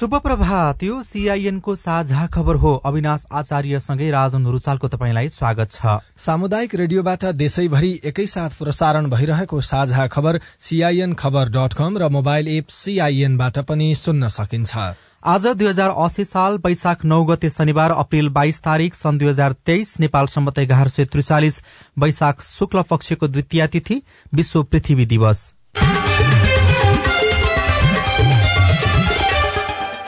शुभ प्रभात यो सीआईएनको साझा खबर हो। अविनाश आचार्यसँगै राजन रुचालको तपाईँलाई स्वागत छ। सामुदायिक रेडियोबाट देशैभरि एकैसाथ प्रसारण भइरहेको साझा खबर सीआईएन खबर डट कम र मोबाइल एप सीआईएनबाट पनि सुन्न सकिन्छ। आज दुई हजार अस्सी साल वैशाख नौ गते शनिबार अप्रेल बाइस तारीक सन् दुई हजार तेइस नेपाल सम्मत एघार सय त्रिचालिस वैशाख शुक्ल पक्षको द्वितीय तिथि विश्व पृथ्वी दिवस।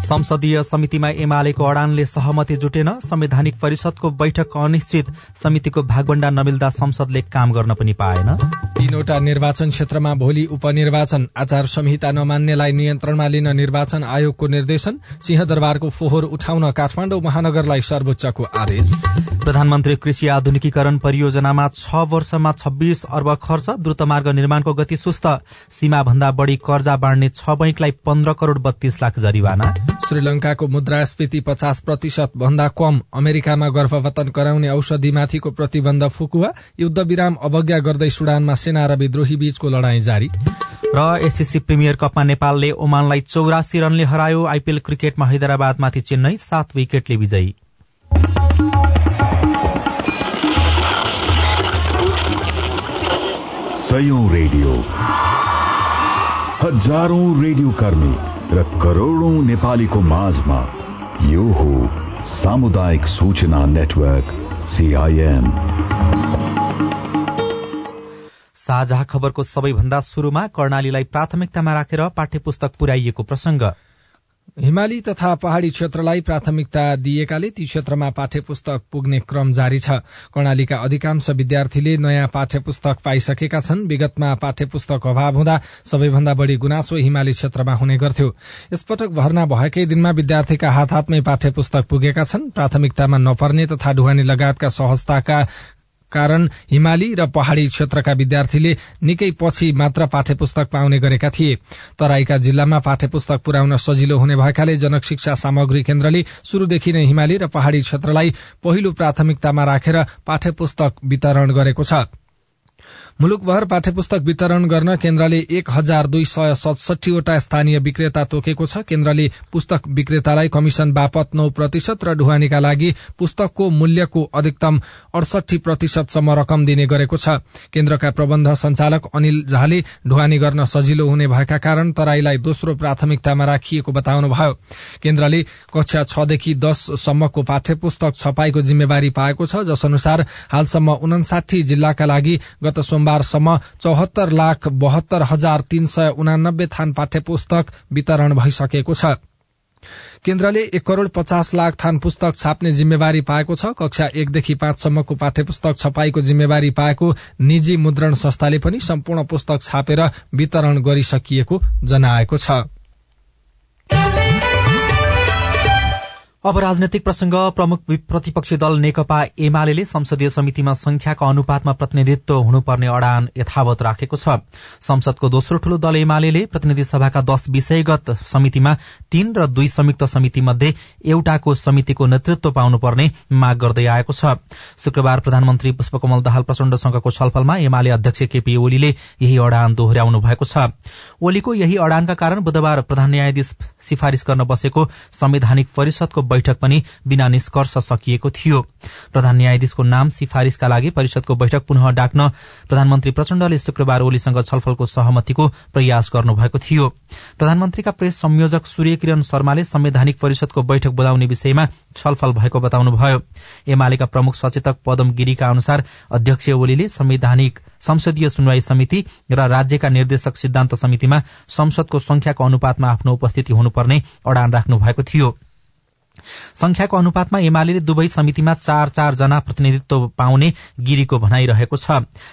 संसदीय समितिमा एमालेको अडानले सहमति जुटेन। संवैधानिक परिषदको बैठक अनिश्चित। समितिको भागभण्डा नमिल्दा संसदले काम गर्न पनि पाएन। तीनवटा निर्वाचन क्षेत्रमा भोलि उपनिर्वाचन आचार संहिता नमान्नेलाई नियन्त्रणमा लिन निर्वाचन आयोगको निर्देशन सिंहदरबारको फोहोर उठाउन काठमाडौँ महानगरलाई सर्वोच्चको आदेश। प्रधानमन्त्री कृषि आधुनिकीकरण परियोजनामा छ वर्षमा छब्बीस अर्ब खर्च द्रुतमार्ग निर्माणको गति सुस्त। सीमा भन्दा बढ़ी कर्जा बाँड्ने छ बैंकलाई पन्ध्र करोड़ बत्तीस लाख जरिवाना। श्रीलंकाको मुद्रास्फीति पचास प्रतिशत भन्दा कम अमेरिकामा गर्भवतन गराउने औषधिमाथिको प्रतिबन्ध फुकुवा युद्ध विराम अवज्ञा गर्दै सुडानमा सेना र विद्रोही बीचको लड़ाई जारी। र एसएससी प्रिमियर कपमा नेपालले ओमानलाई चौरासी रनले हरायो। आइपीएल क्रिकेटमा हैदराबादमाथि चेन्नई सात विकेटले विजयी। सयौं रेडियो। हजारौं रेडियो कर्मी। र करोड़ौं नेपालीको माझमा यो हो सामुदायिक सूचना नेटवर्क सीआईएन साझा खबरको सबैभन्दा शुरूमा कर्णालीलाई प्राथमिकतामा राखेर पाठ्य पुस्तक पुर्याइएको प्रसंग। हिमाली तथा पहाड़ी क्षेत्रलाई प्राथमिकता दिएकाले ती क्षेत्रमा पाठ्य पुस्तक पुग्ने क्रम जारी छ। कर्णालीका अधिकांश विद्यार्थीले नयाँ पाठ्य पुस्तक पाइसकेका छन्। विगतमा पाठ्य पुस्तक अभाव हुँदा सबैभन्दा बढ़ी गुनासो हिमाली क्षेत्रमा हुने गर्थ्यो। यसपटक भर्ना भएकै दिनमा विद्यार्थीका हात हातमै पाठ्य पुस्तक पुगेका छन्। प्राथमिकतामा नपर्ने तथा ढुवानी लगायतका सहजताका कारण हिमाली र पहाड़ी क्षेत्रका विद्यार्थीले निकै पछि मात्र पाठ्य पुस्तक पाउने गरेका थिए। तराईका जिल्लामा पाठ्य पुस्तक पुर्याउन सजिलो हुने भएकाले जनक शिक्षा सामग्री केन्द्रले शुरूदेखि नै हिमाली र पहाड़ी क्षेत्रलाई पहिलो प्राथमिकतामा राखेर पाठ्य पुस्तक वितरण गरेको छ। मुलुकभर पाठ्य पुस्तक वितरण गर्न केन्द्रले एक हजार दुई सय सतसठीवटा स्थानीय विक्रेता तोकेको छ। केन्द्रले पुस्तक विक्रेतालाई कमिशन बापत नौ प्रतिशत र ढुवानीका लागि पुस्तकको मूल्यको अधिकतम अडसठी प्रतिशतसम्म रकम दिने गरेको छ। केन्द्रका प्रबन्ध संचालक अनिल झाले ढुवानी गर्न सजिलो हुने भएका कारण तराईलाई दोस्रो प्राथमिकतामा राखिएको बताउनुभयो। केन्द्रले कक्षा छदेखि दससम्मको पाठ्य पुस्तक छपाईको जिम्मेवारी पाएको छ। जस अनुसार हालसम्म उनासाठी जिल्लाका लागि गत सोमबारसम्म चौहत्तर लाख बहत्तर हजार तीन सय उनानब्बे थान पाठ्य पुस्तक वितरण भइसकेको छ। केन्द्रले एक करोड़ पचास लाख थान पुस्तक छाप्ने जिम्मेवारी पाएको छ। कक्षा एकदेखि पाँचसम्मको पाठ्य पुस्तक छपाईको जिम्मेवारी पाएको निजी मुद्रण संस्थाले पनि सम्पूर्ण पुस्तक छापेर वितरण गरिसकिएको जनाएको छ। अब राजनैतिक प्रसंग प्रमुख प्रतिपक्षी दल नेकपा एमाले संसदीय समितिमा संख्याको अनुपातमा प्रतिनिधित्व हुनुपर्ने अडान यथावत राखेको छ। संसदको दोस्रो ठूलो दल एमाले प्रतिनिधि सभाका दश विषयगत समितिमा तीन र दुई संयुक्त समिति मध्ये एउटाको समितिको नेतृत्व पाउनुपर्ने माग गर्दै आएको छ। शुक्रबार प्रधानमन्त्री पुष्पकमल दाहाल प्रचण्डसँगको छलफलमा एमाले अध्यक्ष केपी ओलीले यही अडान दोहोर्याउनु भएको छ। ओलीको यही अडानका कारण बुधबार प्रधान न्यायाधीश सिफारिश गर्न बसेको संवैधानिक परिषदको बैठक पनि बिना निष्कर्ष सकिएको थियो। प्रधान न्यायाधीशको नाम सिफारिशका लागि परिषदको बैठक पुनः डाक्न प्रधानमन्त्री प्रचण्डले शुक्रबार ओलीसँग छलफलको सहमतिको प्रयास गर्नुभएको थियो। प्रधानमन्त्रीका प्रेस संयोजक सूर्य किरण शर्माले संवैधानिक परिषदको बैठक बोलाउने विषयमा छलफल भएको बताउनुभयो। एमालेका प्रमुख सचेतक पदम गिरीका अनुसार अध्यक्ष ओलीले संवैधानिक संसदीय सुनवाई समिति र राज्यका निर्देशक सिद्धान्त समितिमा संसदको संख्याको अनुपातमा आफ्नो उपस्थिति हुनुपर्ने अडान राख्नु भएको थियो। संख्याको अनुपातमा एमाले दुवै समितिमा चार चार जना प्रतिनिधित्व पाउने गिरीको भनाइरहेको छ।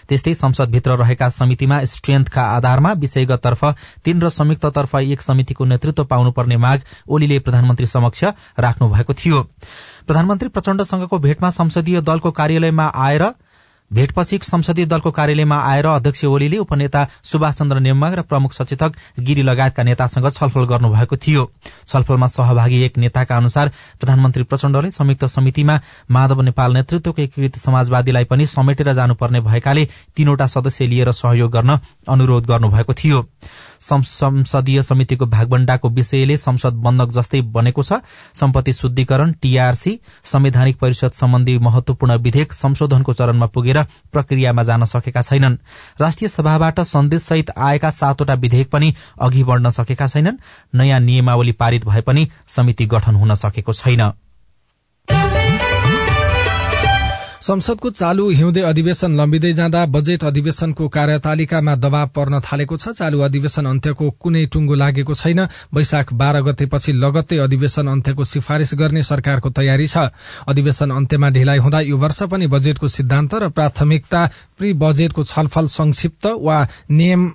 त्यस्तै संसदभित्र रहेका समितिमा स्ट्रेन्थका आधारमा विषयगतर्फ तीन र संयुक्ततर्फ एक समितिको नेतृत्व पाउनुपर्ने माग ओलीले प्रधानमन्त्री समक्ष राख्नु भएको थियो। प्रधानमन्त्री प्रचण्डसँगको भेटमा संसदीय दलको कार्यालयमा आएर भेटपछि संसदीय दलको कार्यालयमा आएर अध्यक्ष ओलीले उपनेता सुभाष चन्द्र नेम्बाङ र प्रमुख सचेतक गिरी लगायतका नेतासँग छलफल गर्नुभएको थियो। छलफलमा सहभागी एक नेताका अनुसार प्रधानमन्त्री प्रचण्डले संयुक्त समितिमा माधव नेपाल नेतृत्वको एकीकृत समाजवादीलाई पनि समेटेर जानुपर्ने भएकाले तीनवटा सदस्य लिएर सहयोग गर्न अनुरोध गर्नुभएको थियो। संसदीय समितिको भागबण्डाको विषयले संसद बन्धक जस्तै बनेको छ। सम्पत्ति शुद्धिकरण टीआरसी संवैधानिक परिषद सम्बन्धी महत्वपूर्ण विधेयक संशोधनको चरणमा पुगेर प्रक्रियामा जान सकेका छैनन्। राष्ट्रिय सभाबाट सन्देशसहित आएका सातवटा विधेयक पनि अघि बढ़न सकेका छैनन्। नयाँ नियमावली पारित भए पनि समिति गठन हुन सकेको छैन। संसदको चालू हिउँदे अधिवेशन लम्बिँदै जाँदा बजेट अधिवेशनको कार्यतालिकामा दबाव पर्न थालेको छ। चालू अधिवेशन अन्त्यको कुनै टुंगो लागेको छैन। वैशाख बाह्र गतेपछि लगत्तै अधिवेशन अन्त्यको सिफारिश गर्ने सरकारको तयारी छ। अधिवेशन अन्त्यमा ढिलाइ हुँदा यो वर्ष पनि बजेटको सिद्धान्त र प्राथमिकता प्री बजेटको छलफल संक्षिप्त वा नियम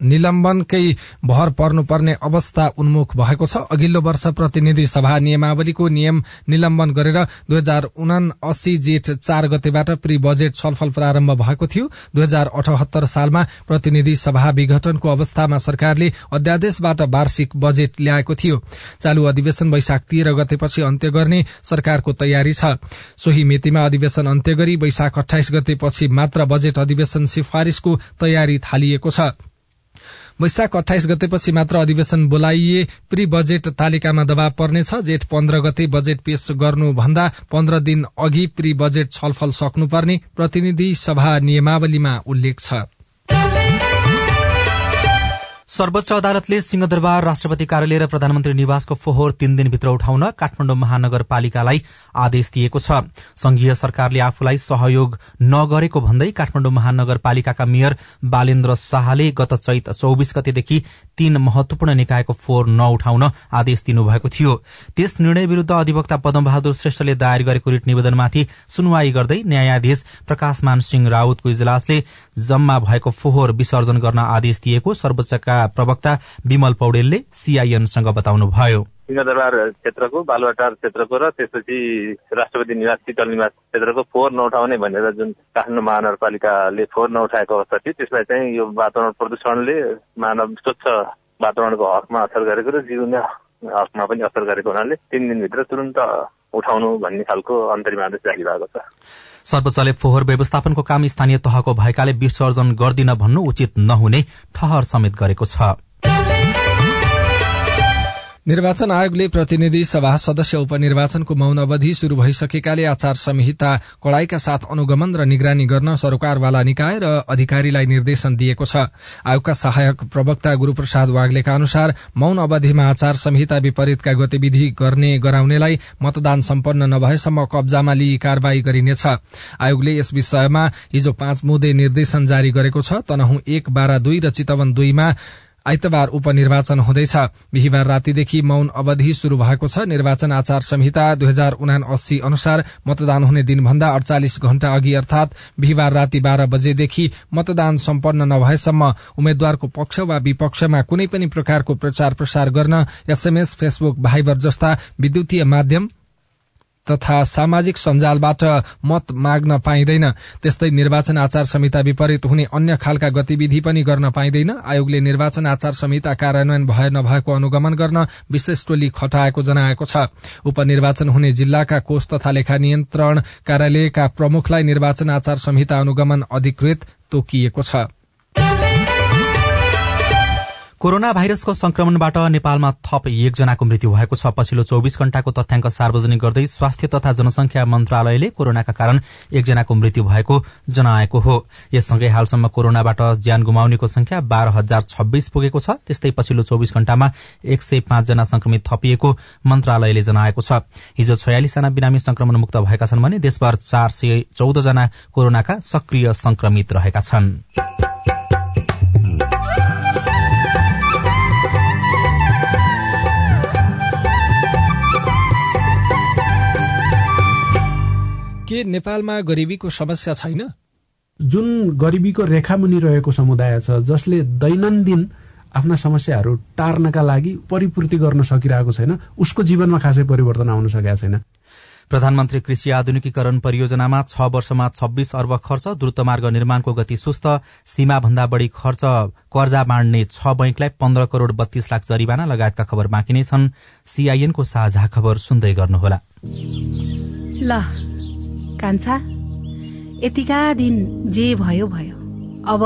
निलम्बनकै भर पर्नुपर्ने अवस्था उन्मुख भएको छ। अघिल्लो वर्ष प्रतिनिधि सभा नियमावलीको नियम निलम्बन गरेर दुई हजार उनासी जेठ चार गतेबाट प्री बजेट छलफल प्रारम्भ भएको थियो। दुई हजार अठहत्तर सालमा प्रतिनिधि सभा विघटनको अवस्थामा सरकारले अध्यादेशबाट वार्षिक बजेट ल्याएको थियो। चालू अधिवेशन वैशाख तेह्र गतेपछि अन्त्य गर्ने सरकारको तयारी छ। सोही मितिमा अधिवेशन अन्त्य गरी वैशाख अठाइस गतेपछि मात्र बजेट अधिवेशन सिफारिशको तयारी थालिएको छ। वैशाख अठाइस गतेपछि मात्र अधिवेशन बोलाइए। प्री बजेट तालिकामा दबाव पर्नेछ। जेठ पन्ध्र गते बजेट पेश गर्नुभन्दा पन्ध्र दिन अघि प्री बजेट छलफल सक्नुपर्ने प्रतिनिधि सभा नियमावलीमा उल्लेख छ। सर्वोच्च अदालतले सिंहदरबार राष्ट्रपति कार्यालय र प्रधानमन्त्री निवासको फोहोर तीन दिनभित्र उठाउन काठमाडौँ महानगरपालिकालाई आदेश दिएको छ। संघीय सरकारले आफूलाई सहयोग नगरेको भन्दै काठमाडौँ महानगरपालिकाका मेयर बालेन्द्र शाहले गत चैत चौविस गतेदेखि तीन महत्वपूर्ण निकायको फोहोर नउठाउन आदेश दिनुभएको थियो। त्यस निर्णय विरूद्ध अधिवक्ता पदमबहादुर श्रेष्ठले दायर गरेको रिट निवेदनमाथि सुनवाई गर्दै न्यायाधीश प्रकाशमान सिंह राउतको इजलासले जम्मा भएको फोहोर विसर्जन गर्न आदेश दिएको सर्वोच्चका प्रवक्ता विमल पौडेलले सीआईएनसँग बताउनुभयो। सिंहदरबार क्षेत्रको बालुवाटार क्षेत्रको र त्यसपछि राष्ट्रपति निवास शीतल निवास क्षेत्रको फोहोर नउठाउने भनेर जुन काठमाडौँ महानगरपालिकाले फोहोर नउठाएको अवस्था थियो त्यसलाई चाहिँ यो वातावरण प्रदूषणले मानव स्वच्छ वातावरणको हकमा असर गरेको र जीवन हकमा पनि असर गरेको हुनाले तीन दिनभित्र तुरन्त उठाउनु भन्ने खालको अन्तरिम जारी भएको छ। सर्वोच्चले फोहोर व्यवस्थापनको काम स्थानीय तहको भएकाले विसर्जन गर्दिन भन्नु उचित नहुने ठहर समेत गरेको छ। निर्वाचन आयोगले प्रतिनिधि सभा सदस्य उपनिर्वाचनको मौन अवधि शुरू भइसकेकाले आचार संहिता कड़ाईका साथ अनुगमन र निगरानी गर्न सरकारवाला निकाय र अधिकारीलाई निर्देशन दिएको छ। आयोगका सहायक प्रवक्ता गुरूप्रसाद वाग्लेका अनुसार मौन अवधिमा आचार संहिता विपरीतका गतिविधि गर्ने गराउनेलाई मतदान सम्पन्न नभएसम्म कब्जामा लिई कार्यवाही गरिनेछ। आयोगले यस विषयमा हिजो पाँच मुदे निर्देशन जारी गरेको छ। तनहु एक बाह्र दुई र चितवन दुईमा आइतबार उपनिर्वाचन हुँदैछ। बिहिबार रातीदेखि मौन अवधि शुरू भएको छ। निर्वाचन आचार संहिता दुई हजार उना अस्सी अनुसार मतदान हुने दिनभन्दा अड़चालिस घण्टा अघि अर्थात बिहिबार राति बाह्र बजेदेखि मतदान सम्पन्न नभएसम्म उम्मेद्वारको पक्ष वा विपक्षमा कुनै पनि प्रकारको प्रचार प्रसार गर्न एसएमएस फेसबुक भाइबर जस्ता विद्युतीय माध्यम तथा सामाजिक सञ्जालबाट मत माग्न पाइँदैन। त्यस्तै निर्वाचन आचार संहिता विपरीत हुने अन्य खालका गतिविधि पनि गर्न पाइँदैन। आयोगले निर्वाचन आचार संहिता कार्यान्वयन भए नभएको अनुगमन गर्न विशेष टोली खटाएको जनाएको छ। उपनिर्वाचन हुने जिल्लाका कोष तथा लेखा नियन्त्रण कार्यालयका प्रमुखलाई निर्वाचन आचार संहिता अनुगमन अधिकृत तोकिएको छ। कोरोना भाइरसको संक्रमणबाट नेपालमा थप एकजनाको मृत्यु भएको छ। पछिल्लो चौविस घण्टाको तथ्याङ्क सार्वजनिक गर्दै स्वास्थ्य तथा जनसंख्या मन्त्रालयले कोरोनाका कारण एकजनाको मृत्यु भएको जनाएको हो। यससँगै हालसम्म कोरोनाबाट ज्यान गुमाउनेको संख्या बाह्र हजार छब्बीस पुगेको छ। त्यस्तै पछिल्लो चौविस घण्टामा एक सय पाँचजना संक्रमित थपिएको मन्त्रालयले जनाएको छ। हिजो छयालिसजना बिरामी संक्रमण मुक्त भएका छन् भने देशभर चार सय चौधजना कोरोनाका सक्रिय संक्रमित रहेका छनृ। के नेपालमा गरिबीको समस्या छैन? जुन गरिबीको रेखामुनि रहेको समुदाय छ जसले दैनन्दिन आफ्ना समस्याहरू टार्नका लागि परिपूर्ति गर्न सकिरहेको छैन उसको जीवनमा खासै परिवर्तन आउन सकेका छैन। प्रधानमन्त्री कृषि आधुनिकीकरण परियोजनामा छ वर्षमा छब्बीस अर्ब खर्च द्रुतमार्ग निर्माणको गति सुस्त सीमा भन्दा बढ़ी खर्च कर्जा बाँड्ने छ बैंकलाई पन्ध्र करोड़ बत्तीस लाख जरिवाना लगायतका खबर बाँकी नै छन्। सीआईएनको साझा खबर सुन्दै गर्नुहोला। ल कान्छा यतिका दिन जे भयो भयो। अब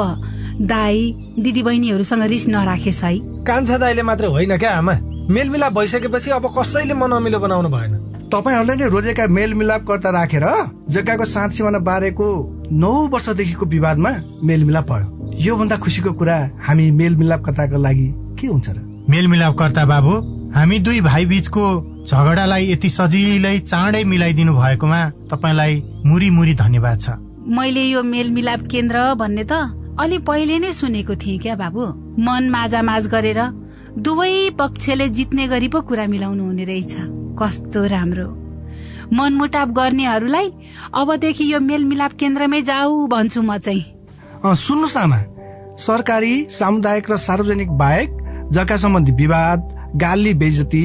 दाई दिदी बहिनीहरूसँग रिस नराखेस् है कान्छा दाईले मात्र होइन क्या आमा? मेलमिलाप भइसकेपछि अब कसैले मन अमिलो बनाउनु भएन। तपाईँहरूले नै रोजेका मेलमिलापकर्ता राखेर जग्गाको साँच सिमाना बारेको नौ वर्षदेखिको विवादमा मेलमिलाप भयो। योभन्दा खुसीको कुरा हामी मेलमिलापकर्ताको लागि के हुन्छ र? मेलमिलापकर्ता बाबु हामी दुई भाइ बीचको झगडालाई यति सजिलै चाँडै मिलाइदिनु भएकोमा तपाईँलाई मुरी मुरी धन्यवाद छ। मैले यो मेलमिलाप केन्द्र भन्ने त अलि पहिले नै सुनेको थिएँ क्या बाबु? मन माझा माझ गरेर दुवै पक्षले जित्ने गरी पो कुरा मिलाउनु हुने रहेछ। कस्तो राम्रो। मनमुटाप गर्नेहरूलाई अबदेखि यो मेलमिलाप केन्द्रमै जाऊ भन्छु म चाहिँ। सुन्नुहोस् आमा। सरकारी सामुदायिक र सार्वजनिक बाहेक जग्गा सम्बन्धी विवाद गाली बेजती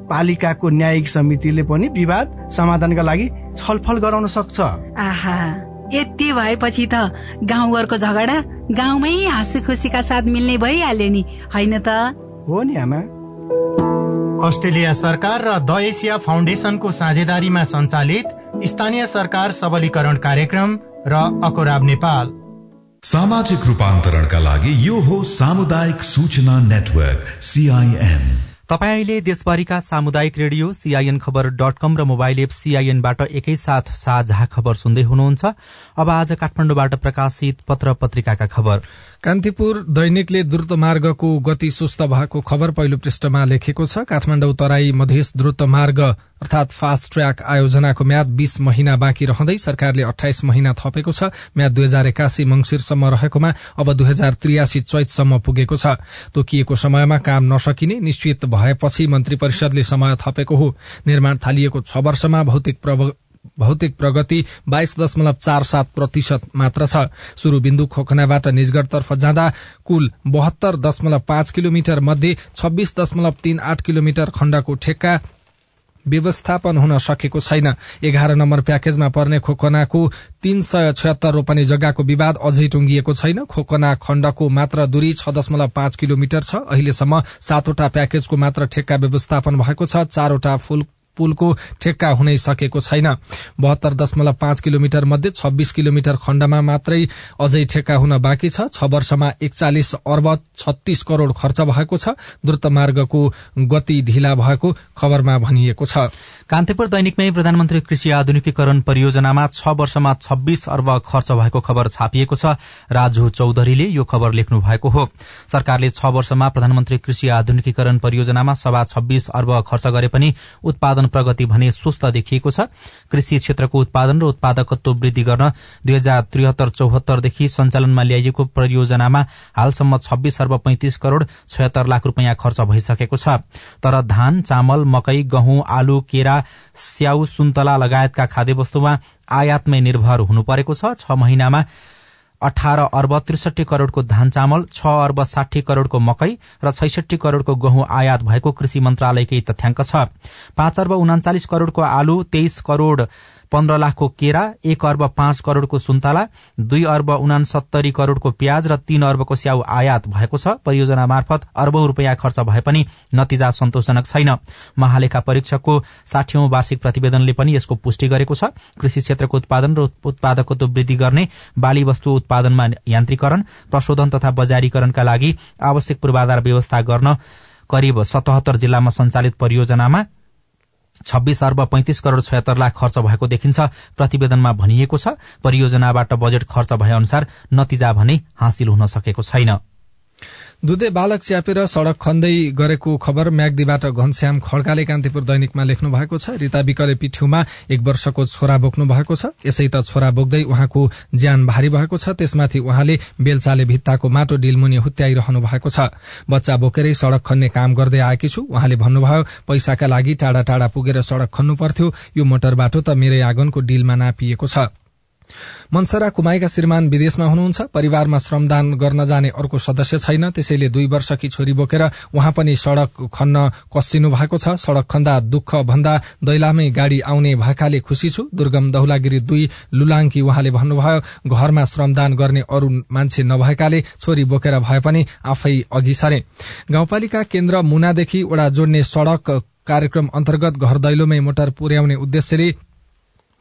पालिकाको न्यायिक समितिले पनि विवाद समाधानका लागि छलफल गराउन सक्छ। आहा यति भएपछि त गाउँघरको झगडा गाउँमै हाँसु खुसीका साथ मिल्ने भइहाल्यो नि होइन त? हो नि आमा। अस्ट्रेलिया सरकार र द एसिया फाउन्डेसनको साझेदारीमा सञ्चालित स्थानीय सरकार सबलीकरण कार्यक्रम र अकोराब नेपाल। सामाजिक रूपान्तरणका लागि यो हो सामुदायिक सूचना नेटवर्क सीआईएन तपाईँ अहिले देशभरिका सामुदायिक radio C I N Khabar dot com र मोबाइल एप सीआईएनबाट एकैसाथ साझा खबर सुन्दै हुनुहुन्छ। अब आज काठमाडौँबाट प्रकाशित पत्र पत्रिकाका खबर। कान्तिपुर दैनिकले द्रुत मार्गको गति सुस्त भएको खबर पहिलो पृष्ठमा लेखेको छ। काठमाडौँ तराई मधेस द्रुत मार्ग अर्थात फास्ट ट्र्याक आयोजनाको म्याद बीस महिना बाँकी रहँदै सरकारले अठाइस महिना थपेको छ। म्याद दुई हजार एकासी मंगिरसम्म रहेकोमा अब दुई हजार त्रियासी चैतसम्म पुगेको छ। तोकिएको समयमा काम नसकिने निश्चित भएपछि मन्त्री परिषदले समय थपेको हो। निर्माण थालिएको छ वर्षमा भौतिक भौतिक प्रगति बाइस दशमलव चार सात प्रतिशत मात्र छ। शुरू बिन्दु खोकनाबाट निजगढ़तर्फ जाँदा कुल बहत्तर दशमलव पाँच किलोमिटर मध्ये छब्बीस दशमलव तीन आठ किलोमिटर खण्डको ठेक्का व्यवस्थापन हुन सकेको छैन। एघार नम्बर प्याकेजमा पर्ने खोकनाको तीन सय छयत्तर रोपनी जग्गाको विवाद अझै टुंगिएको छैन। खोकना खण्डको मात्र दूरी छ दशमलव पाँच किलोमिटर छ। अहिलेसम्म सातवटा प्याकेजको मात्र ठेक्का व्यवस्थापन भएको छ। चारवटा फूल पुलको ठेक्का हुनै सकेको छैन। बहत्तर दशमलव पाँच किलोमिटर मध्ये छब्बीस किलोमिटर खण्डमा मात्रै अझै ठेक्का हुन बाँकी छ। छ वर्षमा एकचालिस अर्ब छत्तीस करोड़ खर्च भएको छ। द्रुत मार्गको गति ढिला भएको खबरमा भनिएको छ। कान्तिपुर दैनिकमै प्रधानमन्त्री कृषि आधुनिकीकरण परियोजनामा छ वर्षमा छब्बीस अर्ब खर्च भएको खबर छापिएको छ। राजु चौधरीले यो खबर लेख्नु भएको हो। सरकारले छ वर्षमा प्रधानमन्त्री कृषि आधुनिकीकरण परियोजनामा सभा छब्बीस अर्ब खर्च गरे पनि उत्पादन प्रगति भने सुस्त देखिएको छ। कृषि क्षेत्रको उत्पादन र उत्पादकत्व वृद्धि गर्न दुई हजार त्रिहत्तर चौहत्तरदेखि सञ्चालनमा ल्याइएको परियोजनामा हालसम्म छब्बीस अर्ब पैंतिस करोड़ छयत्तर लाख रूपियाँ खर्च भइसकेको छ। तर धान चामल मकै गहुँ आलु केरा स्याउ सुन्तला लगायतका खाद्य वस्तुमा आयातमै निर्भर हुनु परेको छ महिनामा अठार अर्ब त्रिसठी करोड़को धान चामल छ अर्ब साठी करोड़को मकै र छैसठी करोड़को गहुँ आयात भएको कृषि मन्त्रालयकै तथ्याङ्क छ। पाँच अर्ब उनाचालिस करोड़को आलु तेइस करोड़ पन्ध्र लाखको केरा एक अर्ब पाँच करोड़को सुन्तला दुई अर्ब उनासत्तरी करोड़को प्याज र तीन अर्बको स्याउ आयात भएको छ। परियोजना मार्फत अर्बौं रूपियाँ खर्च भए पनि नतिजा सन्तोषजनक छैन। महालेखा परीक्षकको साठीौं वार्षिक प्रतिवेदनले पनि यसको पुष्टि गरेको छ। कृषि क्षेत्रको उत्पादन र उत्पादकत्व वृद्धि गर्ने बाली वस्तु उत्पादनमा यान्त्रिकरण प्रशोधन तथा बजारीकरणका लागि आवश्यक पूर्वाधार व्यवस्था गर्न करिब सतहत्तर जिल्लामा सञ्चालित परियोजनामा छब्बीस अर्ब पैंतिस करोड़ छयत्तर लाख खर्च भएको देखिन्छ। प्रतिवेदनमा भनिएको छ परियोजनाबाट बजेट खर्च भए अनुसार नतिजा भने हासिल हुन सकेको छैन। दुधे बालक च्यापेर सड़क खन्दै गरेको खबर म्याग्दीबाट घनश्याम खड्काले कान्तिपुर दैनिकमा लेख्नु भएको छ। रीता विकले पिठ्यूमा एक वर्षको छोरा बोक्नु भएको छ। यसै त छोरा बोक्दै उहाँको ज्यान भारी भएको छ। त्यसमाथि उहाँले बेलचाले भित्ताको माटो डिलमुनि हुत्याइरहनु भएको छ। बच्चा बोकेरै सड़क खन्ने काम गर्दै आएकी छु। उहाँले भन्नुभयो पैसाका लागि टाढा टाढा पुगेर सड़क खन्नु पर्थ्यो। यो मोटर बाटो त मेरै आँगनको डिलमा नापिएको छ। मनसरा कुमाईका श्रीमान विदेशमा हुनुहुन्छ परिवारमा श्रमदान गर्न जाने अर्को सदस्य छैन त्यसैले दुई वर्षकी छोरी बोकेर उहाँ पनि सड़क खन्न कसिनु भएको छ। सड़क खन्दा दुःख भन्दा दैलामै गाड़ी आउने भएकाले खुशी छु। दुर्गम दहुलागिरी दुई लुलाङकी उहाँले भन्नुभयो घरमा श्रमदान गर्ने अरू मान्छे नभएकाले छोरी बोकेर भए पनि आफै अघि सरे। गाउँपालिका केन्द्र मुनादेखि वडा जोड्ने सड़क कार्यक्रम अन्तर्गत घर दैलोमै मोटर पुर्याउने उद्देश्यले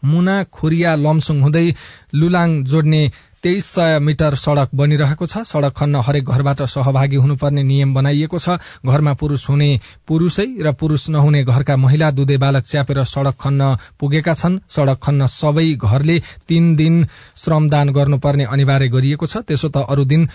मुना खोरिया लमसुङ हुँदै लुलाङ जोड्ने तेइस सय मिटर सड़क बनिरहेको छ। सड़क खन्न हरेक घरबाट सहभागी हुनुपर्ने नियम बनाइएको छ। घरमा पुरूष हुने पुरूषै र पुरूष नहुने घरका महिला दुधे बालक च्यापेर सड़क खन्न पुगेका छन्। सड़क खन्न सबै घरले तीन दिन श्रमदान गर्नुपर्ने अनिवार्य गरिएको छ। त्यसो त अरू दिन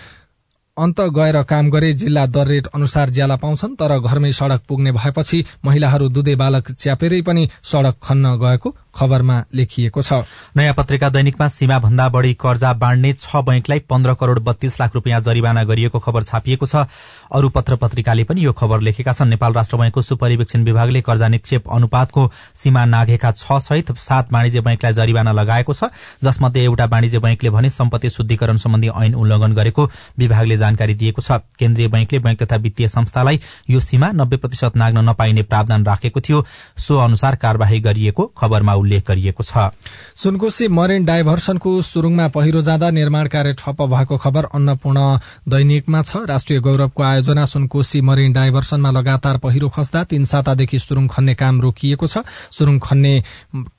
अन्त गएर काम गरे जिल्ला दर रेट अनुसार ज्याला पाउँछन् तर घरमै सड़क पुग्ने भएपछि महिलाहरू दुधे बालक च्यापेरै पनि सड़क खन्न गएको खबरमा लेखिएको छ। नयाँ पत्रिका दैनिकमा सीमा भन्दा बढ़ी कर्जा बाँड्ने छ बैंकलाई पन्ध्र करोड़ बत्तीस लाख रूपियाँ जरिवाना गरिएको खबर छापिएको छ। अरू पत्र पत्रिकाले पनि यो खबर लेखेका छन्। नेपाल राष्ट्र बैंकको सुपरिवेक्षण विभागले कर्जा निक्षेप अनुपातको सीमा नाघेका छ सहित सात वाणिज्य बैंकलाई जरिवाना लगाएको छ जसमध्ये एउटा वाणिज्य बैंकले भने सम्पत्ति शुद्धिकरण सम्बन्धी ऐन उल्लंघन गरेको विभागले जानकारी दिएको छ। केन्द्रीय बैंकले बैंक तथा वित्तीय संस्थालाई यो सीमा नब्बे प्रतिशत नाग्न नपाइने प्रावधान राखेको थियो। सो अनुसार कार्यवाही गरिएको खबरमा उल्लेख गरिएको छ। सुनकोशी मरेन डाइभर्सनको सुरुङमा पहिरो जाँदा निर्माण कार्य ठप्प भएको खबर अन्नपूर्ण दैनिकमा छ। राष्ट्रिय गौरवको आयोजना सुनकोशी मरेन डाइभर्सनमा लगातार पहिरो खस्दा तीन सातादेखि सुरुङ खन्ने काम रोकिएको छ। सुरुङ खन्ने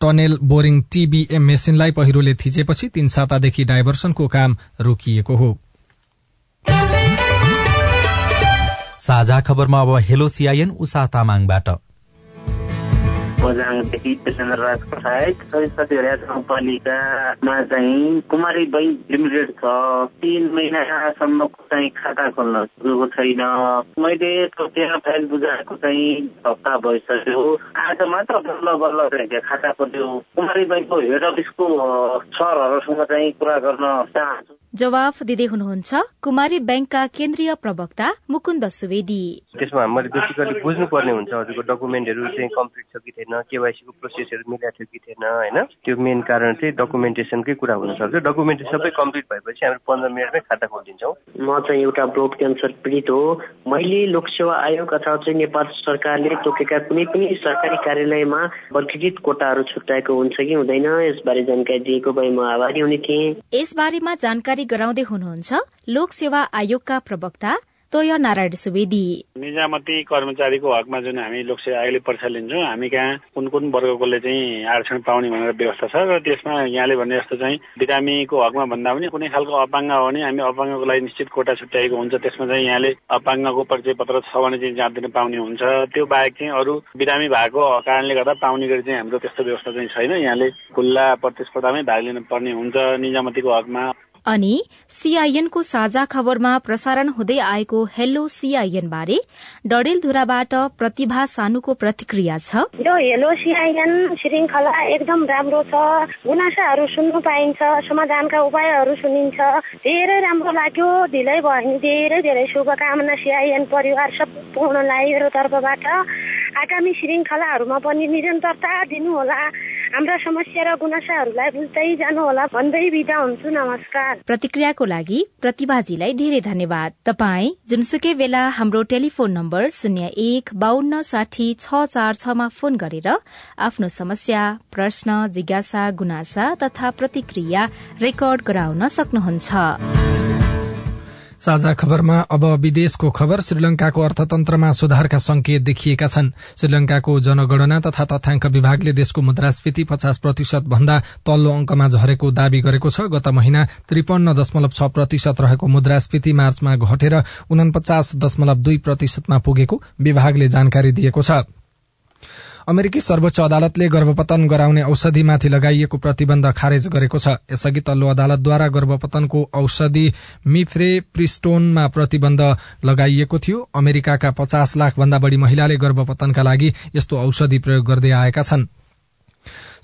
टनेल बोरिङ टीबीएम मेसिनलाई पहिरोले थिचेपछि तीन सातादेखि डाइभर्सनको काम रोकिएको हो। साझा खबरमा अब हेलो सिआइएन उषा तामाङबाट। बजाङदेखि चन्द्र राज पठायत सरिस्वती गाउँपालिकामा चाहिँ कुमारी बैङ्क लिमिटेड छ तिन महिनासम्मको चाहिँ खाता खोल्न सकेको छैन मैले त्यहाँ फाइल बुझाएको चाहिँ हप्ता भइसक्यो आज मात्र बल्ल बल्ल चाहिँ खाता खोल्यो कुमारी बैङ्कको हेड अफिसको सरहरूसँग चाहिँ कुरा गर्न चाहन्छु जवाफ दिँदै हुनुहुन्छ कुमारी ब्याङ्कका केन्द्रीय प्रवक्ता मुकुन्द सुवेदी त्यसमा मैले बेसिकली बुझ्नुपर्ने हुन्छ हजुरको डकुमेन्टहरू चाहिँ कम्प्लिट छ कि थिएन केवाइसीको प्रोसेसहरू मिलाएको थियो कि थिएन होइन? त्यो मेन कारण चाहिँ डकुमेन्टेसनकै कुरा हुनसक्छ डकुमेन्टेसन सबै कम्प्लिट भएपछि हामी पन्ध्र मिनटमै खाता खोलिदिन्छौँ। म चाहिँ एउटा ब्लड क्यान्सर पीडित हो। मैले लोकसेवा आयोग अथवा चाहिँ नेपाल सरकारले तोकेका कुनै पनि सरकारी कार्यालयमा वर्गीकृत कोटाहरू छुट्याएको हुन्छ कि हुँदैन यसबारे जानकारी दिएको भए म आभारी हुने थिएँ। यसबारेमा जानकारी गराउँदै हुनुहुन्छ लोक सेवा आयोगका प्रवक्ता तोय नारायण सुवेदी। निजामती कर्मचारीको हकमा जुन हामी लोकसेवा आयोगले परीक्षा लिन्छौँ हामी कहाँ कुन कुन वर्गकोले चाहिँ आरक्षण पाउने भनेर व्यवस्था छ र त्यसमा यहाँले भने जस्तो चाहिँ बिरामीको हकमा भन्दा पनि कुनै खालको अपाङ्ग हो भने हामी अपाङ्गको लागि निश्चित कोटा छुट्याएको हुन्छ। त्यसमा चाहिँ यहाँले अपाङ्गको परिचय पत्र छ भने चाहिँ जाँच दिन पाउने हुन्छ। त्यो बाहेक चाहिँ अरू बिरामी भएको कारणले गर्दा पाउने गरी चाहिँ हाम्रो त्यस्तो व्यवस्था चाहिँ छैन। यहाँले खुल्ला प्रतिस्पर्धामै भाग लिनु पर्ने हुन्छ। निजामतीको हकमा अनि सीआईएनको साझा खबरमा प्रसारण हुँदै आएको हेलो सीआईएन बारे डडेलधुराबाट प्रतिभा सानुको प्रतिक्रिया छ। यो हेलो सीआईएन श्रृङ्खला एकदम राम्रो छ। गुनासाहरू सुन्नु पाइन्छ समाधानका उपायहरू सुनिन्छ। धेरै राम्रो लाग्यो। ढिलै भयो भने धेरै धेरै शुभकामना सीआईएन परिवार सम्पूर्णलाई मेरो तर्फबाट। आगामी श्रृङ्खलाहरूमा पनि निरन्तरता दिनुहोला। हाम्रा समस्या र गुनासाहरूलाई बुझ्दै जानुहोला भन्दै बिदा हुन्छु नमस्कार। प्रतिक्रियाको लागि प्रतिभाजीलाई धेरै धन्यवाद। तपाई जुनसुकै बेला हाम्रो टेलिफोन नम्बर शून्य एक बान्न साठी छ चार छमा फोन गरेर आफ्नो समस्या प्रश्न जिज्ञासा गुनासा तथा प्रतिक्रिया रेकर्ड गराउन सक्नुहुन्छ। साझा खबरमा अब विदेशको खबर श्रीलंकाको अर्थतन्त्रमा सुधारका संकेत देखिएका छन्। श्रीलंकाको जनगणना तथा तथ्याङ्क विभागले देशको मुद्रास्फीति पचास प्रतिशत भन्दा तल्लो अंकमा झरेको दावी गरेको छ। गत महिना त्रिपन्न दशमलव छ प्रतिशत रहेको मुद्रास्फीति मार्चमा घटेर उनपचास दशमलव दुई प्रतिशतमा पुगेको विभागले जानकारी दिएको छ। अमेरिकी सर्वोच्च अदालतले गर्भपतन गराउने औषधिमाथि लगाइएको प्रतिबन्ध खारेज गरेको छ। यसअघि तल्लो अदालतद्वारा गर्भपतनको औषधि मिफ्रे प्रिस्टोनमा प्रतिबन्ध लगाइएको थियो। अमेरिकाका पचास लाख भन्दा बढ़ी महिलाले गर्भपतनका लागि यस्तो औषधि प्रयोग गर्दै आएका छनृ।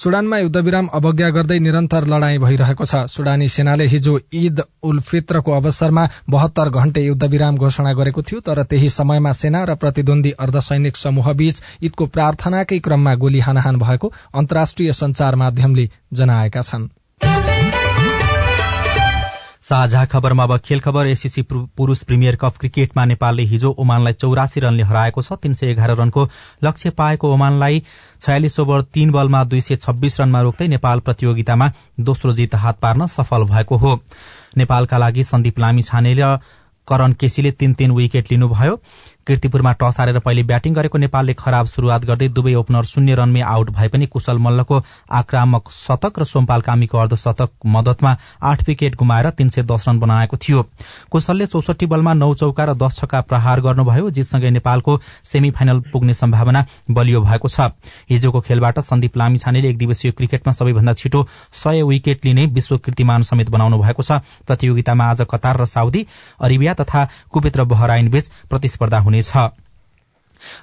सुडानमा युद्धविराम अवज्ञा गर्दै निरन्तर लड़ाई भइरहेको छ। सुडानी सेनाले हिजो ईद उल फित्रको अवसरमा बहत्तर घण्टे युद्धविराम घोषणा गरेको थियो तर त्यही समयमा सेना र प्रतिद्वन्दी अर्धसैनिक समूहबीच ईदको प्रार्थनाकै क्रममा गोली हानाहान भएको अन्तर्राष्ट्रिय संचार माध्यमले जनाएका छनृ। साझा खबरमा अब खेल खबर एसिसी पुरूष प्रिमियर कप क्रिकेटमा नेपालले हिजो ओमानलाई चौरासी रनले हराएको छ। तीन सय एघार रनको लक्ष्य पाएको ओमानलाई छयालिस ओभर तीन बलमा दुई सय छब्बीस रनमा रोक्दै नेपाल प्रतियोगितामा दोस्रो जित हात पार्न सफल भएको हो। नेपालका लागि सन्दीप लामी छाने र करण केसीले तीन तीन विकेट लिनुभयो। किर्तिपुरमा टस हारेर पहिले ब्याटिङ गरेको नेपालले खराब शुरूआत गर्दै दुवै ओपनर शून्य रनमै आउट भए पनि कुशल मल्लको आक्रामक शतक र सोमपाल कामीको अर्धशतक मदतमा आठ विकेट गुमाएर तीन सय दस रन बनाएको थियो। कुशलले चौसठी बलमा नौ चौका र दश छक्का प्रहार गर्नुभयो जितसँगै नेपालको सेमी फाइनल पुग्ने सम्भावना बलियो भएको छ। हिजोको खेलबाट सन्दीप लामिछानेले एक दिवसीय क्रिकेटमा सबैभन्दा छिटो सय विकेट लिने विश्व कीर्तिमान समेत बनाउनु भएको छ। प्रतियोगितामा आज कतार र साउदी अरेबिया तथा कुवेत र बहराइन बीच प्रतिस्पर्धा हुनेछ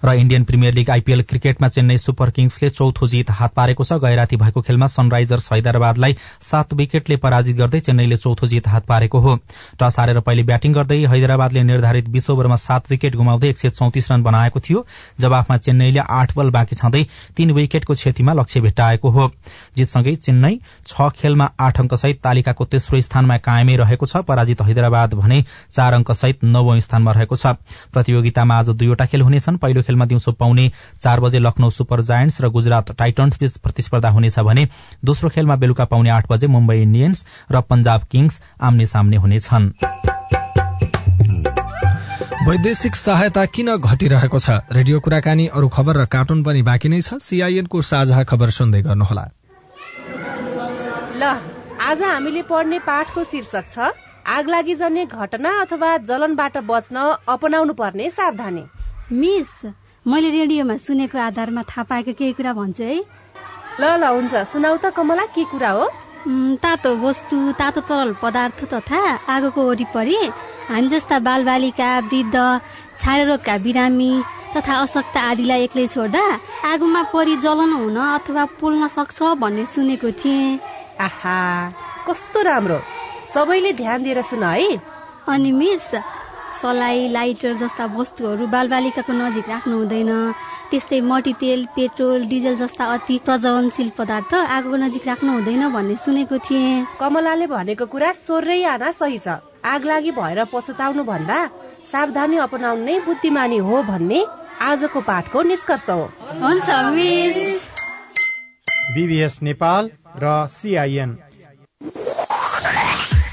र इण्डियन प्रिमियर लीग आइपीएल क्रिकेटमा चेन्नई सुपर किङ्सले चौथो जित हात पारेको छ। गैराती भएको खेलमा सनराइजर्स हैदराबादलाई सात विकेटले पराजित गर्दै चेन्नईले चौथो जित हात पारेको हो। टस हारेर पहिले ब्याटिङ गर्दै हैदराबादले निर्धारित बीस ओभरमा सात विकेट गुमाउँदै एक सय चौतिस रन बनाएको थियो। जवाफमा चेन्नईले आठ बल बाँकी छँदै तीन विकेटको क्षतिमा लक्ष्य भेट्टाएको हो। जितसँगै चेन्नई छ खेलमा आठ अङ्कसहित तालिकाको तेस्रो स्थानमा कायमै रहेको छ। पराजित हैदराबाद भने चार अङ्कसहित नवौं स्थानमा रहेको छ। प्रतियोगितामा आज दुईवटा खेल हुनेछन्। पहिलो खेलमा दिउँसो पाउने चार बजे लखनऊ सुपर जायन्ट्स र गुजरात टाइटन्स बीच प्रतिस्पर्धा हुनेछ भने दोस्रो खेलमा बेलुका पाउने आठ बजे मुम्बई इण्डियन्स र पंजाब किङ्स आम्ने सामने हुनेछन्। वैदेशिक सहायता किन घटिरहेको छ? रेडियो कुराकानी अरू खबर र कार्टुन पनि बाँकी नै छ। सीआईएनको साझा खबर सुन्दै गर्नुहोला। ल आज हामीले पढ्ने पाठको शीर्षक छ आगलागी जन्य घटना अथवा जलनबाट बच्न अपनाउनु पर्ने सावधानी। मिस मैले रेडियोमा सुनेको आधारमा थाहा पाएको केही कुरा भन्छु है। ल ल हुन्छ। सुनाउ त कमला के कुरा हो? तातो वस्तु तातो तरल पदार्थ तथा आगोको वरिपरि हामी जस्ता बालबालिका वृद्ध छारे बिरामी तथा अशक्त आदिलाई एक्लै छोड्दा आगोमा परि जलन हुन अथवा पोल्न सक्छ भन्ने सुनेको थिएँ। आहा कस्तो राम्रो। सबैले ध्यान दिएर सुन है। अनि मिस सलाई लाइटर जस्ता वस्तुहरू बालबालिकाको नजिक राख्नु हुँदैन। त्यस्तै मट्टीतेल पेट्रोल डिजल जस्ता अति प्रज्वलनशील पदार्थ आगोको नजिक राख्नु हुँदैन भन्ने सुनेको थिएँ। कमलाले भनेको कुरा सोर्रै आना सही छ। आग लागि भएर पछुताउनु भन्दा सावधानी अपनाउनु नै बुद्धिमानी हो भन्ने आजको पाठको निष्कर्ष हो। हुन्छ बिबिएस नेपाल र सिआइएन।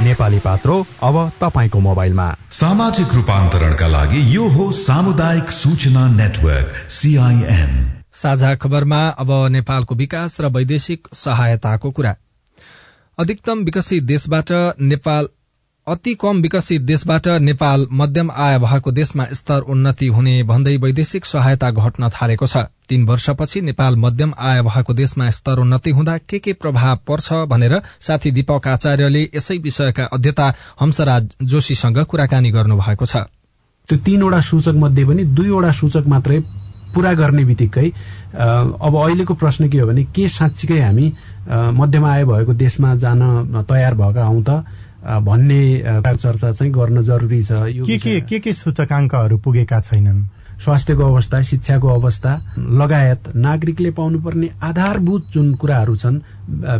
नेपाली पात्रो अब तपाईँको मोबाइलमा। सामाजिक रूपान्तरणका लागि यो हो सामुदायिक सूचना नेटवर्क सीआईएन साझा खबरमा अब नेपालको विकास र वैदेशिक सहायताको कुरा। अधिकतम विकसित देशबाट नेपाल अति कम विकसित देशबाट नेपाल मध्यम आय भएको देशमा स्तर उन्नति हुने भन्दै वैदेशिक सहायता घट्न थालेको छ। तीन वर्षपछि नेपाल मध्यम आय भएको देशमा स्तर उन्नति हुँदा के के प्रभाव पर्छ भनेर साथी दीपक आचार्यले यसै विषयका अध्यता हंसराज जोशीसँग कुराकानी गर्नु भएको छ। त्यो तीनवटा सूचक मध्ये पनि दुईवटा सूचक मात्रै पूरा गर्ने बित्तिकै अब अहिलेको प्रश्न के हो भने के साँच्चीकै हामी मध्यम आय भएको देशमा जान तयार भएका हौ त? भन्ने चर्चा चाहिँ गर्न जरुरी छ यो के के के के सूचकाङ्कहरू पुगेका छैनन्? स्वास्थ्यको अवस्था शिक्षाको अवस्था लगायत नागरिकले पाउनुपर्ने आधारभूत जुन कुराहरू छन्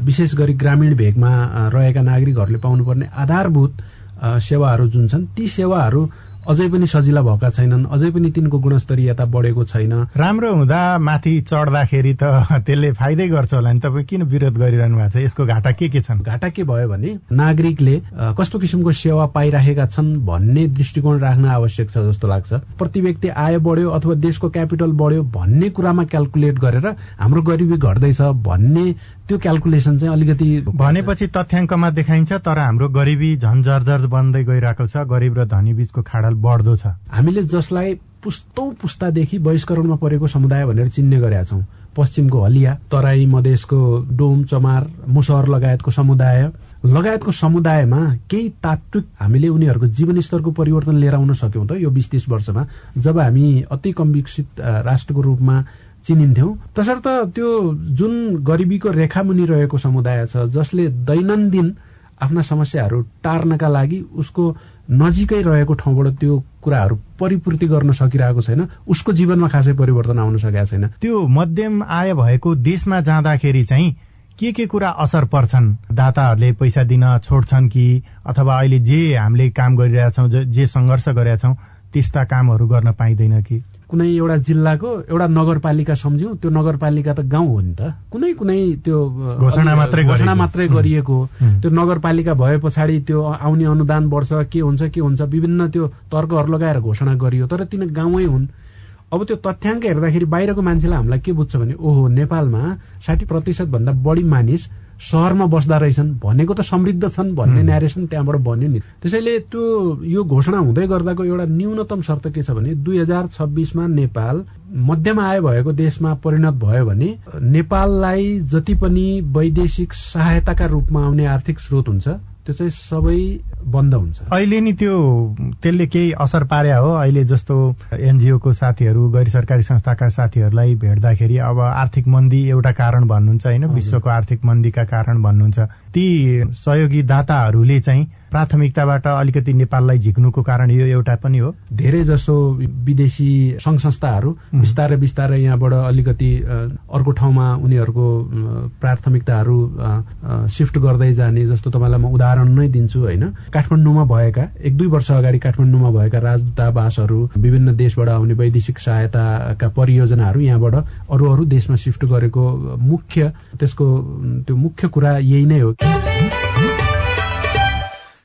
विशेष गरी ग्रामीण भेगमा रहेका नागरिकहरूले पाउनुपर्ने आधारभूत सेवाहरू जुन छन् ती सेवाहरू अझै पनि सजिला भएका छैनन् अझै पनि तिनको गुणस्तरीयता बढेको छैन। राम्रो हुँदा माथि चढ्दाखेरि त त्यसले फाइदै गर्छ होला नि तपाईँ किन विरोध गरिरहनु भएको छ? यसको घाटा के के छन्? घाटा के भयो भने नागरिकले कस्तो किसिमको सेवा पाइराखेका छन् भन्ने दृष्टिकोण राख्न आवश्यक छ जस्तो लाग्छ। प्रति व्यक्ति आय बढ्यो अथवा देशको क्यापिटल बढ्यो भन्ने कुरामा क्यालकुलेट गरेर हाम्रो गरिबी घट्दैछ भन्ने त्यो क्यालकुलेसन चाहिँ अलिकति भनेपछि तथ्याङ्कमा देखाइन्छ तर हाम्रो गरिबी झन् जर्जर बन्दै गइरहेको छ। गरिब र धनी बीचको खाडल बढ्दो छ। हामीले जसलाई पुस्तौ पुस्तादेखि बहिष्करणमा परेको समुदाय भनेर चिन्ने गरेका छौँ। पश्चिमको हलिया तराई मधेसको डोम चमार मुसहर लगायतको समुदाय। लगायतको समुदायमा केही तात्विक हामीले उनीहरूको जीवनस्तरको परिवर्तन लिएर आउन सक्यौं त यो बिस तीस वर्षमा। जब हामी अति कम विकसित राष्ट्रको रूपमा चिनिन्थ्यौं। तसर्थ त्यो जुन गरिबीको रेखामुनि रहेको समुदाय छ जसले दैनन्दिन आफ्ना समस्याहरू टार्नका लागि उसको नजिकै रहेको ठाउँबाट त्यो कुराहरू परिपूर्ति गर्न सकिरहेको छैन उसको जीवनमा खासै परिवर्तन आउन सकेका छैन। त्यो मध्यम आय भएको देशमा जाँदाखेरि चाहिँ के के कुरा असर पर्छन्? दाताहरूले पैसा दिन छोड्छन् कि अथवा अहिले जे हामीले काम गरिरहेछौँ जे सङ्घर्ष गरिरहेछौँ त्यस्ता कामहरू गर्न पाइँदैन कि? कुनै एउटा जिल्लाको एउटा नगरपालिका सम्झ्यौँ त्यो नगरपालिका त गाउँ हो नि त। कुनै कुनै त्यो घोषणा मात्रै घोषणा मात्रै गरिएको त्यो नगरपालिका भए पछाडि त्यो आउने अनुदान बढ्छ के हुन्छ के हुन्छ विभिन्न त्यो तर्कहरू लगाएर घोषणा गरियो। तर तिनी गाउँै हुन्। अब त्यो तथ्याङ्क हेर्दाखेरि बाहिरको मान्छेलाई हामीलाई के बुझ्छ भने ओहो नेपालमा साठी प्रतिशत भन्दा बढी मानिस सहरमा बस्दा रहेछन् भनेको त समृद्ध छन् भन्ने न्यारेसन त्यहाँबाट बन्यो नि। त्यसैले त्यो यो घोषणा हुँदै गर्दाको एउटा न्यूनतम शर्त के छ भने दुई हजार छब्बिसमा नेपाल मध्यम आय भएको देशमा परिणत भयो भने नेपाललाई जति पनि वैदेशिक सहायताका रूपमा आउने आर्थिक स्रोत हुन्छ त्यो चाहिँ सबै बन्द हुन्छ। अहिले नि त्यो त्यसले केही असर पार्या हो? अहिले जस्तो एनजिओको साथीहरू गैर सरकारी संस्थाका साथीहरूलाई भेट्दाखेरि अब आर्थिक मन्दी एउटा कारण भन्नुहुन्छ होइन? विश्वको आर्थिक मन्दीका कारण भन्नुहुन्छ। ती सहयोगी दाताहरूले चाहिँ प्राथमिकताबाट अलिकति नेपाललाई झिक्नुको कारण यो एउटा पनि हो। धेरै जसो विदेशी संघ संस्थाहरू बिस्तारै बिस्तारै यहाँबाट अलिकति अर्को ठाउँमा उनीहरूको प्राथमिकताहरू सिफ्ट गर्दै जाने जस्तो तपाईँलाई म उदाहरण नै दिन्छु होइन। काठमाडौँमा भएका एक दुई वर्ष अगाडि काठमाडौँमा भएका राजदूतावासहरू विभिन्न देशबाट आउने वैदेशिक सहायताका परियोजनाहरू यहाँबाट अरू अरू देशमा सिफ्ट गरेको मुख्य त्यसको त्यो मुख्य कुरा यही नै हो। Thank you.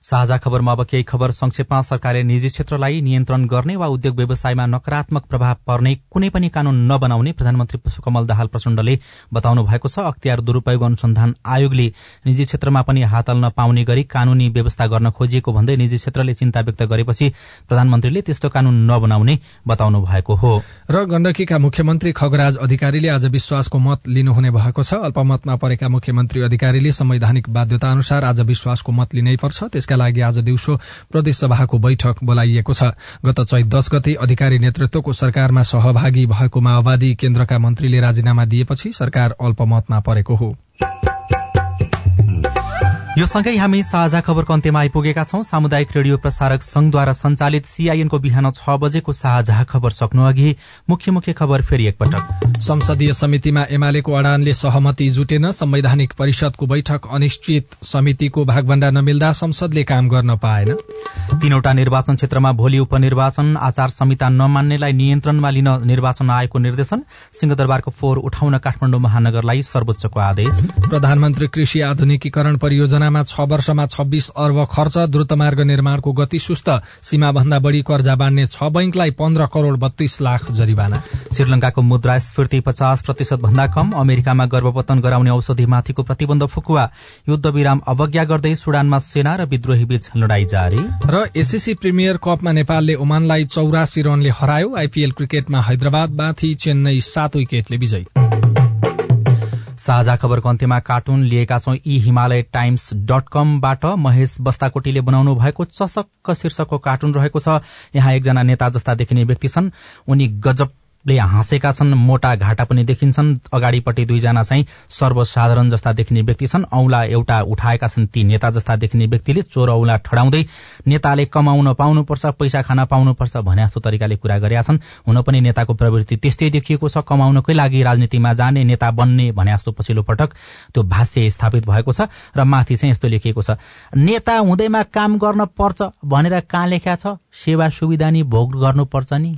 साझा खबरमा अब केही खबर संक्षेपमा। सरकारले निजी क्षेत्रलाई नियन्त्रण गर्ने वा उद्योग व्यवसायमा नकारात्मक प्रभाव पर्ने कुनै पनि कानून नबनाउने प्रधानमन्त्री पुष्पकमल दाहाल प्रचण्डले बताउनु भएको छ। अख्तियार दुरूपयोग अनुसन्धान आयोगले निजी क्षेत्रमा पनि हात हाल्न पाउने गरी कानूनी व्यवस्था गर्न खोजिएको भन्दै निजी क्षेत्रले चिन्ता व्यक्त गरेपछि प्रधानमन्त्रीले त्यस्तो कानून नबनाउने बताउनु भएको हो। र गण्डकीका मुख्यमन्त्री खगराज अधिकारीले आज विश्वासको मत लिनुहुने भएको छ। अल्पमतमा परेका मुख्यमन्त्री अधिकारीले संवैधानिक बाध्यता अनुसार आज विश्वासको मत लिनै पर्छ। त्यसका लागि आज दिउँसो प्रदेशसभाको बैठक बोलाइएको छ। गत चैत दश गते अधिकारी नेतृत्वको सरकारमा सहभागी भएको माओवादी केन्द्रका मन्त्रीले राजीनामा दिएपछि सरकार अल्पमतमा परेको हो। यो सँगै हामी साझा खबरको अन्त्यमा आइपुगेका छौं। सामुदायिक रेडियो प्रसारक संघद्वारा संचालित सीआईएनको बिहान छ बजेको साझा खबर सक्नु अघि मुख्य मुख्य खबर फेरि एकपटक। संसदीय समितिमा एमालेको अडानले सहमति जुटेन। संवैधानिक परिषदको बैठक अनिश्चित समितिको भागभण्डा नमिल्दा संसदले काम गर्न पाएन। तीनवटा निर्वाचन क्षेत्रमा भोलि उपनिर्वाचन आचार संहिता नमान्नेलाई नियन्त्रणमा लिन निर्वाचन आयोगको निर्देशन। सिंहदरबारको फोहोर उठाउन काठमाडौँ महानगरलाई सर्वोच्चको आदेश। प्रधानमन्त्री कृषि आधुनिकीकरण परियोजना योजनामा छ वर्षमा छब्बीस अर्ब खर्च द्रुतमार्ग निर्माणको गति सुस्त सीमाभन्दा बढ़ी कर्जा बाँड्ने छ बैंकलाई पन्ध्र करोड़ बत्तीस लाख जरिवाना श्रीलंकाको मुद्रास्फीति पचास प्रतिशत भन्दा कम अमेरिकामा गर्भपतन गराउने औषधिमाथिको प्रतिबन्ध फुकुवा। युद्ध विराम अवज्ञा गर्दै सुडानमा सेना र विद्रोही बीच लडाई जारी। र एसएससी प्रिमियर कपमा नेपालले ओमानलाई चौरासी रनले हरायो। आइपीएल क्रिकेटमा हैदराबादमाथि चेन्नई सात विकेटले विजयी। साझा खबरको अन्त्यमा कार्टुन लिएका छौं यी हिमालय टाइम्स डट कमबाट महेश बस्ताकोटीले बनाउनु भएको चसक्क शीर्षकको कार्टुन रहेको छ। यहाँ एकजना नेता जस्ता देखिने व्यक्ति छन्। उनी गजब ले हाँसेका छन् मोटा घाटा पनि देखिन्छन्। अगाडिपट्टि दुईजना चाहिँ सर्वसाधारण जस्ता देखिने व्यक्ति छन्। औंला एउटा उठाएका छन् ती नेता जस्ता देखिने व्यक्तिले चोर औंला ठडाउँदै नेताले कमाउन पाउनुपर्छ पैसा खान पाउनुपर्छ भने जस्तो तरिकाले कुरा गरेका छन्। हुन पनि नेताको प्रवृत्ति त्यस्तै देखिएको छ। कमाउनकै लागि राजनीतिमा जाने नेता बन्ने भने जस्तो पछिल्लो पटक त्यो भाष्य स्थापित भएको छ र माथि चाहिँ यस्तो लेखिएको छ नेता हुँदैमा काम गर्न पर्छ भनेर कहाँ लेख्या छ? सेवा सुविधा नि भोग गर्नुपर्छ नि।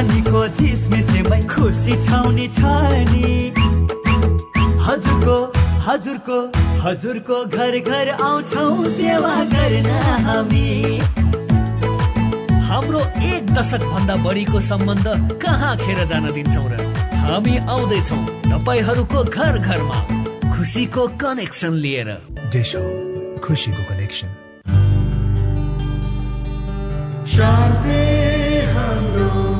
बिहानीको झिसमिसेमै खुसी छाउने छ नि। हजुरको हजुरको हजुरको घर घर आउँछौ सेवा गर्न हामी। हाम्रो एक दशक भन्दा बढीको सम्बन्ध कहाँ खेर जान दिन्छौ र? हामी आउँदैछौ तपाईँहरूको घर घरमा खुसीको कनेक्सन लिएर। डिसो खुसीको कनेक्सन। शान्ति हाम्रो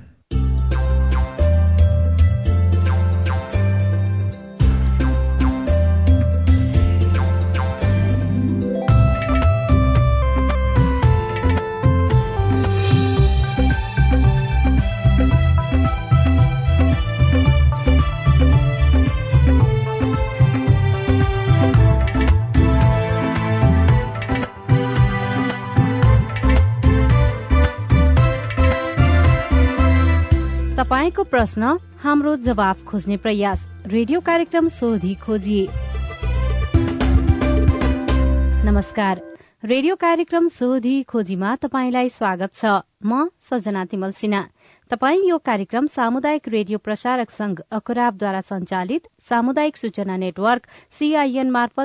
प्रश्न हाम्रो जवाब खोज्ने प्रयास। रेडियो कार्यक्रम सोधी खोजी नमस्कार। रेडियो कार्यक्रम सोधी खोजीमा तपाईँलाई स्वागत छ। म सजना तिमल सिन्हा। तपाई यो कार्यक्रम सामुदायिक रेडियो प्रसारक संघ अकुराबद्वारा संचालित सामुदायिक सूचना नेटवर्क सीआईएन मार्फत